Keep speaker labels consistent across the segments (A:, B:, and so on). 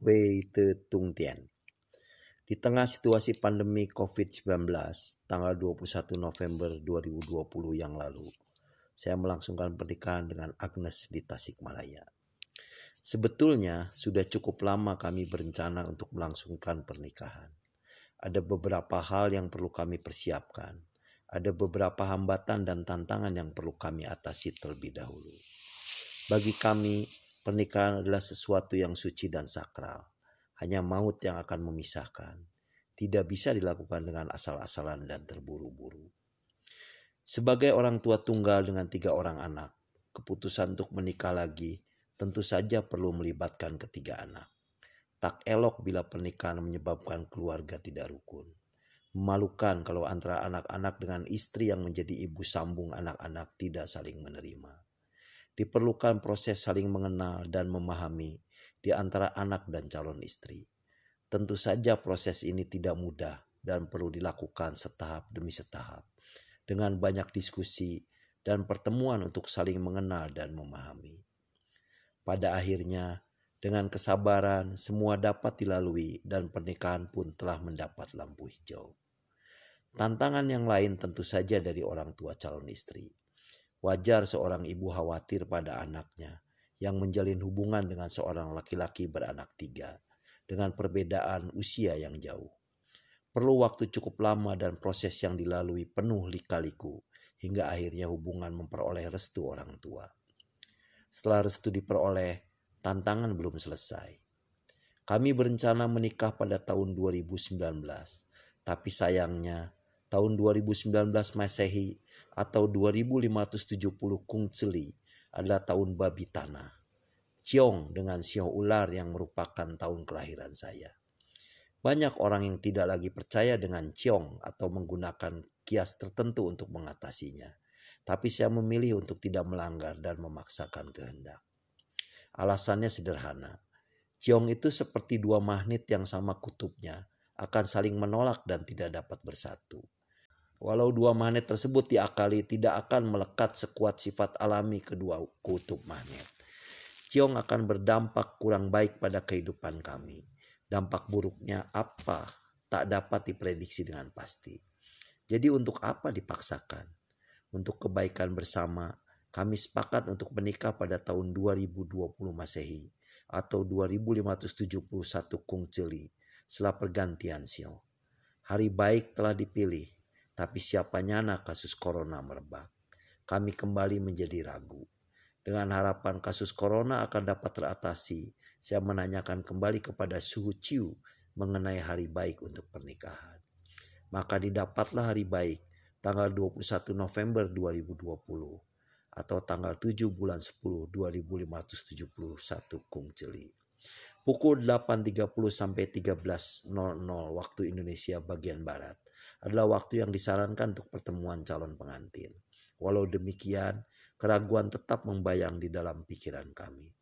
A: Wei Te Tung Tian. Di tengah situasi pandemi COVID-19 tanggal 21 November 2020 yang lalu, saya melangsungkan pernikahan dengan Agnes di Tasikmalaya. Sebetulnya sudah cukup lama kami berencana untuk melangsungkan pernikahan. Ada beberapa hal yang perlu kami persiapkan. Ada beberapa hambatan dan tantangan yang perlu kami atasi terlebih dahulu. Bagi kami, pernikahan adalah sesuatu yang suci dan sakral hanya maut yang akan memisahkan. Tidak bisa dilakukan dengan asal-asalan dan terburu-buru. Sebagai orang tua tunggal dengan tiga orang anak, keputusan untuk menikah lagi tentu saja perlu melibatkan ketiga anak. Tak elok bila pernikahan menyebabkan keluarga tidak rukun. Memalukan kalau antara anak-anak dengan istri yang menjadi ibu sambung anak-anak tidak saling menerima. Diperlukan proses saling mengenal dan memahami di antara anak dan calon istri. Tentu saja proses ini tidak mudah dan perlu dilakukan setahap demi setahap dengan banyak diskusi dan pertemuan untuk saling mengenal dan memahami. Pada akhirnya, dengan kesabaran, semua dapat dilalui dan pernikahan pun telah mendapat lampu hijau. Tantangan yang lain tentu saja dari orang tua calon istri. Wajar seorang ibu khawatir pada anaknya yang menjalin hubungan dengan seorang laki-laki beranak tiga dengan perbedaan usia yang jauh. Perlu waktu cukup lama dan proses yang dilalui penuh lika-liku hingga akhirnya hubungan memperoleh restu orang tua. Setelah restu diperoleh, tantangan belum selesai. Kami berencana menikah pada tahun 2019, tapi sayangnya tahun 2019 Masehi atau 2570 Kung Celi adalah tahun babi tanah. Ciong dengan sio ular yang merupakan tahun kelahiran saya. Banyak orang yang tidak lagi percaya dengan ciong atau menggunakan kias tertentu untuk mengatasinya. Tapi saya memilih untuk tidak melanggar dan memaksakan kehendak. Alasannya sederhana. Ciong itu seperti dua magnet yang sama kutubnya, akan saling menolak dan tidak dapat bersatu. Walau dua magnet tersebut diakali tidak akan melekat sekuat sifat alami kedua kutub magnet. Ciong akan berdampak kurang baik pada kehidupan kami. Dampak buruknya apa tak dapat diprediksi dengan pasti. Jadi untuk apa dipaksakan? Untuk kebaikan bersama, kami sepakat untuk menikah pada tahun 2020 Masehi atau 2571 Kung Celi setelah pergantian Sio. Hari baik telah dipilih tapi siapa nyana kasus corona merebak. Kami kembali menjadi ragu. Dengan harapan kasus corona akan dapat teratasi, saya menanyakan kembali kepada Suhu Ciu mengenai hari baik untuk pernikahan. Maka didapatlah hari baik tanggal 21 November 2020 atau tanggal 7 bulan 10 2571 Kung Celi. Pukul 8.30 sampai 13.00 waktu Indonesia bagian Barat adalah waktu yang disarankan untuk pertemuan calon pengantin. Walau demikian, keraguan tetap membayang di dalam pikiran kami.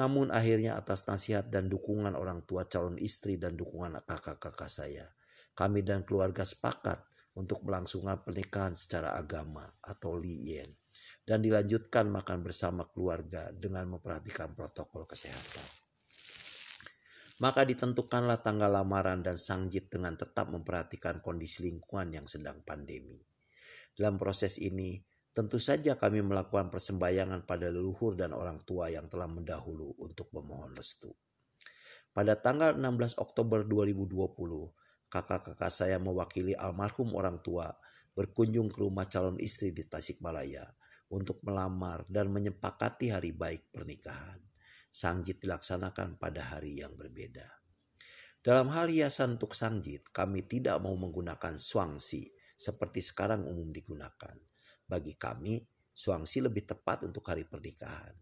A: Namun akhirnya atas nasihat dan dukungan orang tua calon istri dan dukungan kakak-kakak saya, kami dan keluarga sepakat untuk melangsungkan pernikahan secara agama atau liyen dan dilanjutkan makan bersama keluarga dengan memperhatikan protokol kesehatan. Maka ditentukanlah tanggal lamaran dan sangjit dengan tetap memperhatikan kondisi lingkungan yang sedang pandemi. Dalam proses ini, tentu saja kami melakukan persembayangan pada leluhur dan orang tua yang telah mendahulu untuk memohon restu. Pada tanggal 16 Oktober 2020, kakak-kakak saya mewakili almarhum orang tua berkunjung ke rumah calon istri di Tasikmalaya untuk melamar dan menyepakati hari baik pernikahan. Sangjit dilaksanakan pada hari yang berbeda. Dalam hal hiasan untuk sangjit, kami tidak mau menggunakan suangsi seperti sekarang umum digunakan. Bagi kami, suangsi lebih tepat untuk hari pernikahan.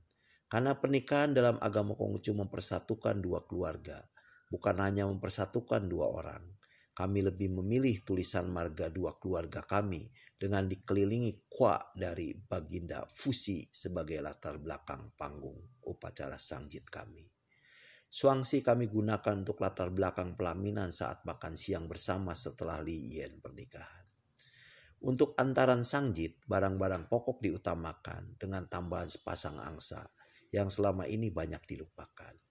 A: Karena pernikahan dalam agama Konghucu mempersatukan dua keluarga, bukan hanya mempersatukan dua orang. Kami lebih memilih tulisan marga dua keluarga kami dengan dikelilingi kwa dari Baginda Fusi sebagai latar belakang panggung upacara sangjit kami. Suangsi kami gunakan untuk latar belakang pelaminan saat makan siang bersama setelah Li Yen pernikahan. Untuk antaran sangjit, barang-barang pokok diutamakan dengan tambahan sepasang angsa yang selama ini banyak dilupakan.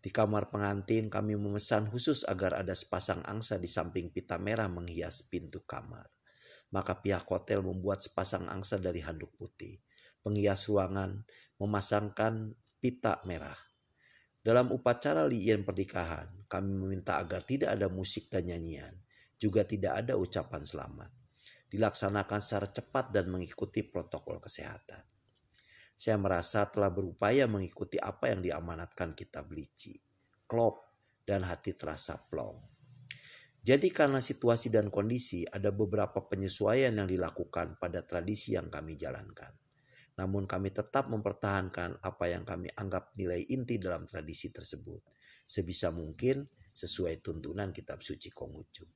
A: Di kamar pengantin kami memesan khusus agar ada sepasang angsa di samping pita merah menghias pintu kamar. Maka pihak hotel membuat sepasang angsa dari handuk putih. Penghias ruangan memasangkan pita merah. Dalam upacara liyan pernikahan, kami meminta agar tidak ada musik dan nyanyian, juga tidak ada ucapan selamat. Dilaksanakan secara cepat dan mengikuti protokol kesehatan. Saya merasa telah berupaya mengikuti apa yang diamanatkan kitab Lici, klop, dan hati terasa plong. Jadi karena situasi dan kondisi ada beberapa penyesuaian yang dilakukan pada tradisi yang kami jalankan. Namun kami tetap mempertahankan apa yang kami anggap nilai inti dalam tradisi tersebut. Sebisa mungkin sesuai tuntunan kitab suci Konghucu.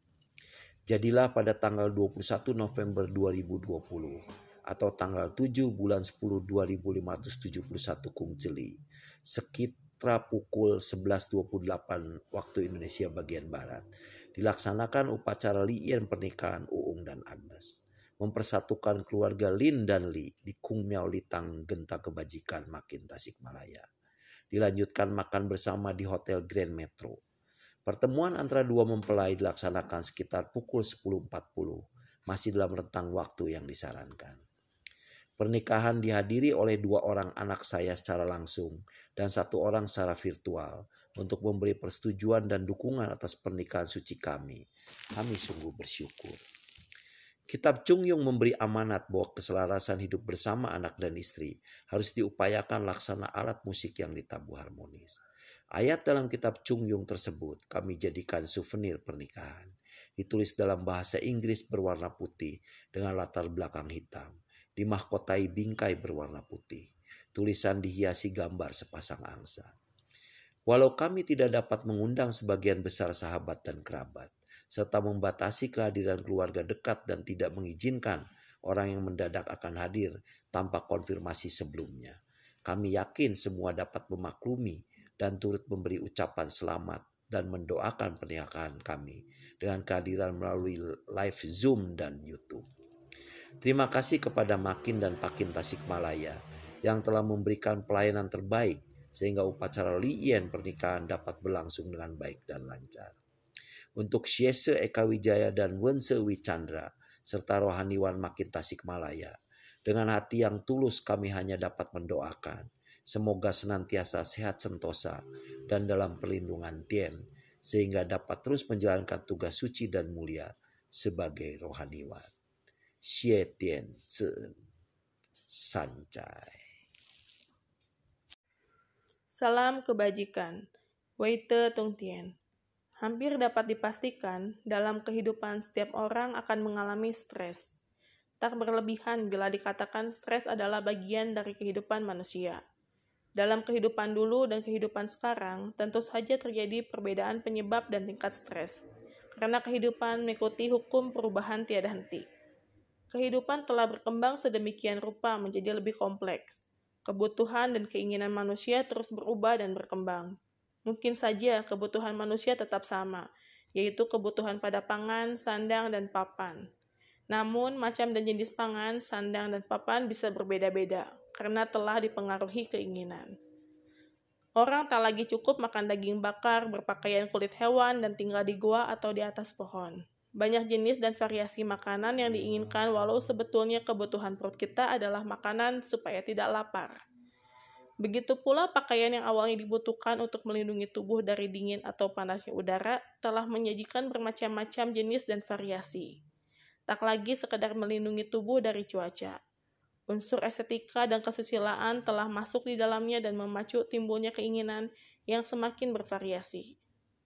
A: Jadilah pada tanggal 21 November 2020 atau tanggal 7 bulan 10 2571 Kung Celi sekitar pukul 11.28 waktu Indonesia bagian Barat dilaksanakan upacara liyan pernikahan Uung dan Agnes mempersatukan keluarga Lin dan Li di Kung Miao Litang Genta Kebajikan Makin Tasikmalaya dilanjutkan makan bersama di Hotel Grand Metro Pertemuan antara dua mempelai dilaksanakan sekitar pukul 10.40, masih dalam rentang waktu yang disarankan. Pernikahan dihadiri oleh dua orang anak saya secara langsung dan satu orang secara virtual untuk memberi persetujuan dan dukungan atas pernikahan suci kami. Kami sungguh bersyukur. Kitab Chung Yung memberi amanat bahwa keselarasan hidup bersama anak dan istri harus diupayakan laksana alat musik yang ditabuh harmonis. Ayat dalam kitab Chung Yung tersebut kami jadikan souvenir pernikahan. Ditulis dalam bahasa Inggris berwarna putih dengan latar belakang hitam dimahkotai bingkai berwarna putih. Tulisan dihiasi gambar sepasang angsa. Walau kami tidak dapat mengundang sebagian besar sahabat dan kerabat, serta membatasi kehadiran keluarga dekat dan tidak mengizinkan orang yang mendadak akan hadir tanpa konfirmasi sebelumnya. Kami yakin semua dapat memaklumi dan turut memberi ucapan selamat dan mendoakan pernikahan kami dengan kehadiran melalui live Zoom dan YouTube. Terima kasih kepada Makin dan Pakin Tasikmalaya yang telah memberikan pelayanan terbaik sehingga upacara liyen pernikahan dapat berlangsung dengan baik dan lancar. Untuk Syese Eka Wijaya dan Wense Wicandra serta rohaniwan Makin Tasikmalaya, dengan hati yang tulus kami hanya dapat mendoakan semoga senantiasa sehat sentosa dan dalam perlindungan Tien sehingga dapat terus menjalankan tugas suci dan mulia sebagai rohaniwan. 谢点子善哉。
B: Salam kebajikan, Weite Tungtien. Hampir dapat dipastikan, dalam kehidupan setiap orang akan mengalami stres. Tak berlebihan bila dikatakan stres adalah bagian dari kehidupan manusia. Dalam kehidupan dulu dan kehidupan sekarang, tentu saja terjadi perbedaan penyebab dan tingkat stres, karena kehidupan mengikuti hukum perubahan tiada henti kehidupan telah berkembang sedemikian rupa menjadi lebih kompleks. Kebutuhan dan keinginan manusia terus berubah dan berkembang. Mungkin saja kebutuhan manusia tetap sama, yaitu kebutuhan pada pangan, sandang, dan papan. Namun, macam dan jenis pangan, sandang, dan papan bisa berbeda-beda karena telah dipengaruhi keinginan. Orang tak lagi cukup makan daging bakar, berpakaian kulit hewan, dan tinggal di gua atau di atas pohon. Banyak jenis dan variasi makanan yang diinginkan walau sebetulnya kebutuhan perut kita adalah makanan supaya tidak lapar. Begitu pula pakaian yang awalnya dibutuhkan untuk melindungi tubuh dari dingin atau panasnya udara telah menyajikan bermacam-macam jenis dan variasi. Tak lagi sekedar melindungi tubuh dari cuaca. Unsur estetika dan kesusilaan telah masuk di dalamnya dan memacu timbulnya keinginan yang semakin bervariasi.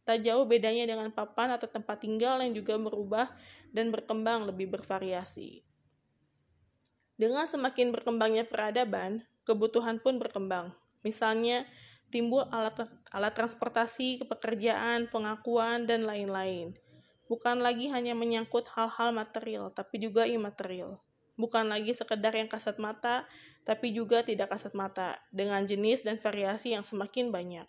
B: Tak jauh bedanya dengan papan atau tempat tinggal yang juga berubah dan berkembang lebih bervariasi. Dengan semakin berkembangnya peradaban, kebutuhan pun berkembang. Misalnya, timbul alat alat transportasi, pekerjaan, pengakuan, dan lain-lain. Bukan lagi hanya menyangkut hal-hal material, tapi juga imaterial. Bukan lagi sekedar yang kasat mata, tapi juga tidak kasat mata, dengan jenis dan variasi yang semakin banyak.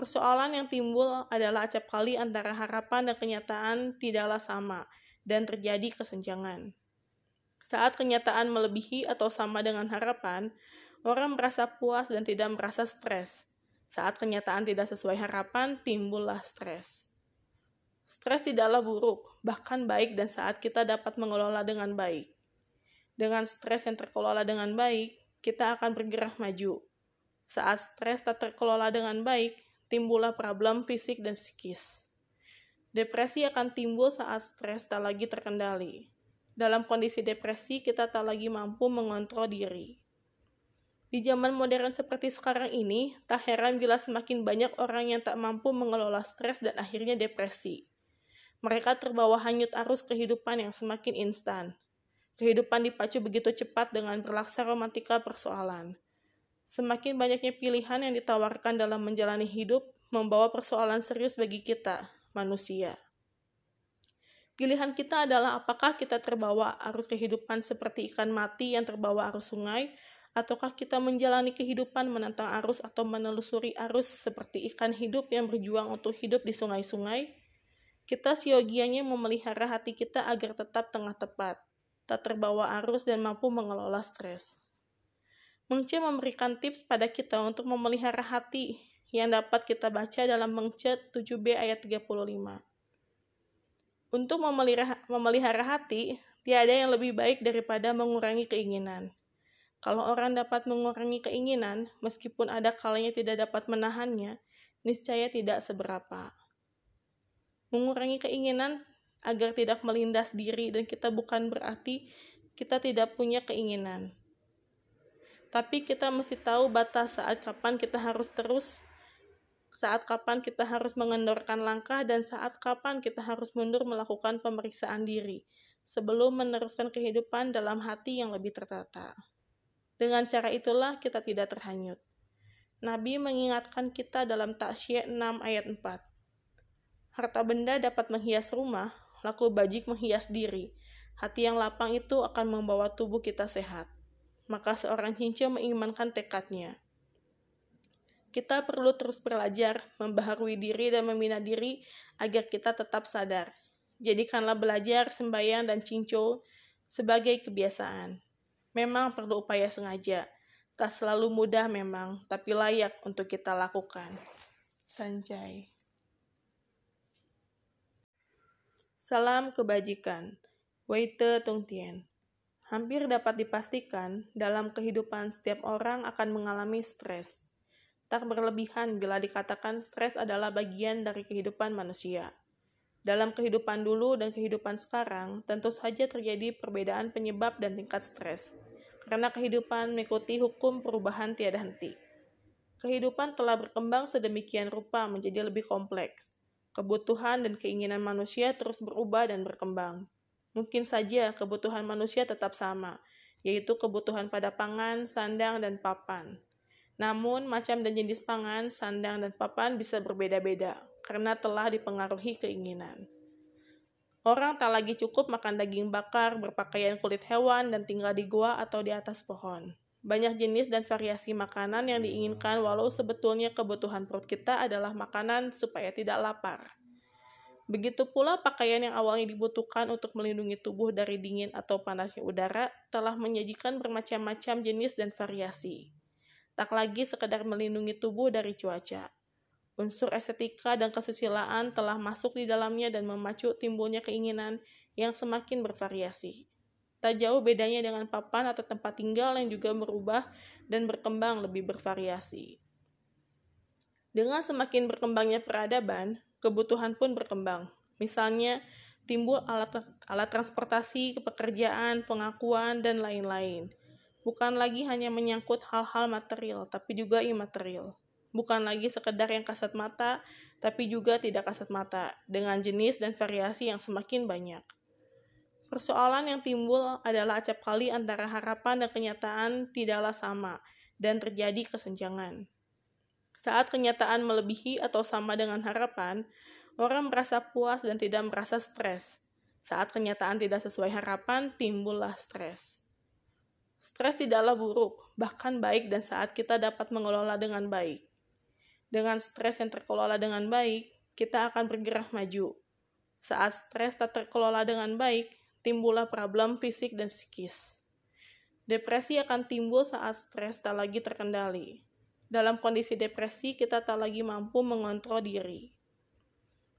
B: Persoalan yang timbul adalah acap kali antara harapan dan kenyataan tidaklah sama dan terjadi kesenjangan. Saat kenyataan melebihi atau sama dengan harapan, orang merasa puas dan tidak merasa stres. Saat kenyataan tidak sesuai harapan, timbullah stres. Stres tidaklah buruk, bahkan baik dan saat kita dapat mengelola dengan baik. Dengan stres yang terkelola dengan baik, kita akan bergerak maju. Saat stres tak terkelola dengan baik, timbullah problem fisik dan psikis. Depresi akan timbul saat stres tak lagi terkendali. Dalam kondisi depresi, kita tak lagi mampu mengontrol diri. Di zaman modern seperti sekarang ini, tak heran bila semakin banyak orang yang tak mampu mengelola stres dan akhirnya depresi. Mereka terbawa hanyut arus kehidupan yang semakin instan. Kehidupan dipacu begitu cepat dengan berlaksa romantika persoalan. Semakin banyaknya pilihan yang ditawarkan dalam menjalani hidup membawa persoalan serius bagi kita, manusia. Pilihan kita adalah apakah kita terbawa arus kehidupan seperti ikan mati yang terbawa arus sungai, ataukah kita menjalani kehidupan menentang arus atau menelusuri arus seperti ikan hidup yang berjuang untuk hidup di sungai-sungai? Kita siogianya memelihara hati kita agar tetap tengah tepat, tak terbawa arus dan mampu mengelola stres. Mengce memberikan tips pada kita untuk memelihara hati yang dapat kita baca dalam Mengce 7b ayat 35. Untuk memelihara, memelihara hati, tiada yang lebih baik daripada mengurangi keinginan. Kalau orang dapat mengurangi keinginan, meskipun ada kalanya tidak dapat menahannya, niscaya tidak seberapa. Mengurangi keinginan agar tidak melindas diri dan kita bukan berarti kita tidak punya keinginan. Tapi kita mesti tahu batas saat kapan kita harus terus, saat kapan kita harus mengendorkan langkah, dan saat kapan kita harus mundur melakukan pemeriksaan diri sebelum meneruskan kehidupan dalam hati yang lebih tertata. Dengan cara itulah kita tidak terhanyut. Nabi mengingatkan kita dalam Taksyiah 6 ayat 4. Harta benda dapat menghias rumah, laku bajik menghias diri. Hati yang lapang itu akan membawa tubuh kita sehat. Maka seorang cincin mengimankan tekadnya. Kita perlu terus belajar, membaharui diri dan membina diri agar kita tetap sadar. Jadikanlah belajar, sembahyang, dan cinco sebagai kebiasaan. Memang perlu upaya sengaja. Tak selalu mudah memang, tapi layak untuk kita lakukan. Sanjay. Salam kebajikan. Weite Tungtien. Hampir dapat dipastikan, dalam kehidupan setiap orang akan mengalami stres. Tak berlebihan bila dikatakan stres adalah bagian dari kehidupan manusia. Dalam kehidupan dulu dan kehidupan sekarang, tentu saja terjadi perbedaan penyebab dan tingkat stres, karena kehidupan mengikuti hukum perubahan tiada henti. Kehidupan telah berkembang sedemikian rupa menjadi lebih kompleks. Kebutuhan dan keinginan manusia terus berubah dan berkembang. Mungkin saja kebutuhan manusia tetap sama, yaitu kebutuhan pada pangan, sandang, dan papan. Namun, macam dan jenis pangan, sandang, dan papan bisa berbeda-beda karena telah dipengaruhi keinginan. Orang tak lagi cukup makan daging bakar, berpakaian kulit hewan, dan tinggal di gua atau di atas pohon. Banyak jenis dan variasi makanan yang diinginkan walau sebetulnya kebutuhan perut kita adalah makanan supaya tidak lapar. Begitu pula pakaian yang awalnya dibutuhkan untuk melindungi tubuh dari dingin atau panasnya udara telah menyajikan bermacam-macam jenis dan variasi tak lagi sekedar melindungi tubuh dari cuaca. Unsur estetika dan kesusilaan telah masuk di dalamnya dan memacu timbulnya keinginan yang semakin bervariasi. Tak jauh bedanya dengan papan atau tempat tinggal yang juga berubah dan berkembang lebih bervariasi. Dengan semakin berkembangnya peradaban, kebutuhan pun berkembang. Misalnya, timbul alat, alat transportasi, pekerjaan, pengakuan, dan lain-lain bukan lagi hanya menyangkut hal-hal material, tapi juga imaterial. Bukan lagi sekedar yang kasat mata, tapi juga tidak kasat mata, dengan jenis dan variasi yang semakin banyak. Persoalan yang timbul adalah acap kali antara harapan dan kenyataan tidaklah sama, dan terjadi kesenjangan. Saat kenyataan melebihi atau sama dengan harapan, orang merasa puas dan tidak merasa stres. Saat kenyataan tidak sesuai harapan, timbullah stres. Stres tidaklah buruk, bahkan baik dan saat kita dapat mengelola dengan baik. Dengan stres yang terkelola dengan baik, kita akan bergerak maju. Saat stres tak terkelola dengan baik, timbullah problem fisik dan psikis. Depresi akan timbul saat stres tak lagi terkendali. Dalam kondisi depresi, kita tak lagi mampu mengontrol diri.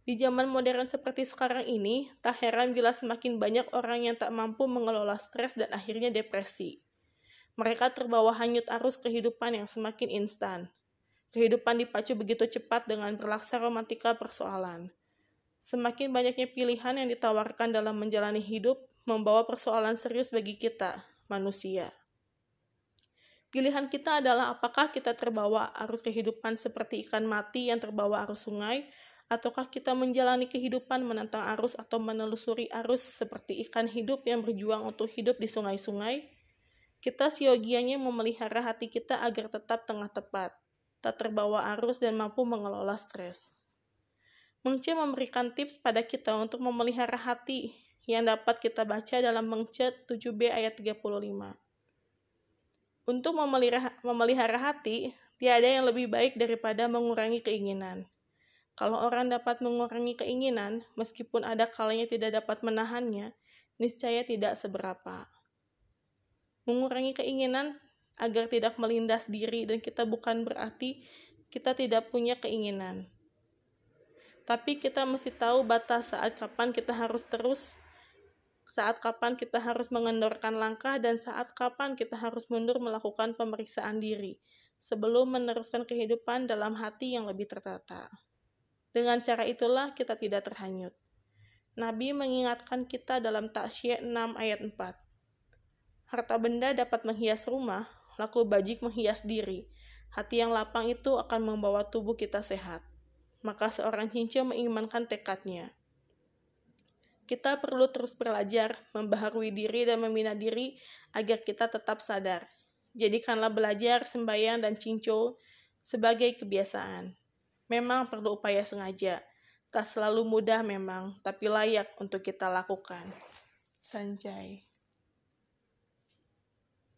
B: Di zaman modern seperti sekarang ini, tak heran bila semakin banyak orang yang tak mampu mengelola stres dan akhirnya depresi. Mereka terbawa hanyut arus kehidupan yang semakin instan. Kehidupan dipacu begitu cepat dengan berlaksa romantika persoalan. Semakin banyaknya pilihan yang ditawarkan dalam menjalani hidup membawa persoalan serius bagi kita, manusia. Pilihan kita adalah apakah kita terbawa arus kehidupan seperti ikan mati yang terbawa arus sungai, ataukah kita menjalani kehidupan menentang arus atau menelusuri arus seperti ikan hidup yang berjuang untuk hidup di sungai-sungai? Kita siogianya memelihara hati kita agar tetap tengah tepat, tak terbawa arus dan mampu mengelola stres. Mengce memberikan tips pada kita untuk memelihara hati yang dapat kita baca dalam Mengce 7b ayat 35. Untuk memelihara, memelihara hati, tiada yang lebih baik daripada mengurangi keinginan. Kalau orang dapat mengurangi keinginan, meskipun ada kalanya tidak dapat menahannya, niscaya tidak seberapa. Mengurangi keinginan agar tidak melindas diri dan kita bukan berarti kita tidak punya keinginan. Tapi kita mesti tahu batas saat kapan kita harus terus saat kapan kita harus mengendorkan langkah dan saat kapan kita harus mundur melakukan pemeriksaan diri sebelum meneruskan kehidupan dalam hati yang lebih tertata. Dengan cara itulah kita tidak terhanyut. Nabi mengingatkan kita dalam Taksya 6 ayat 4. Harta benda dapat menghias rumah, laku bajik menghias diri. Hati yang lapang itu akan membawa tubuh kita sehat. Maka seorang cincin mengimankan tekadnya kita perlu terus belajar, membaharui diri dan membina diri agar kita tetap sadar. Jadikanlah belajar, sembahyang, dan cinco sebagai kebiasaan. Memang perlu upaya sengaja. Tak selalu mudah memang, tapi layak untuk kita lakukan. Sanjay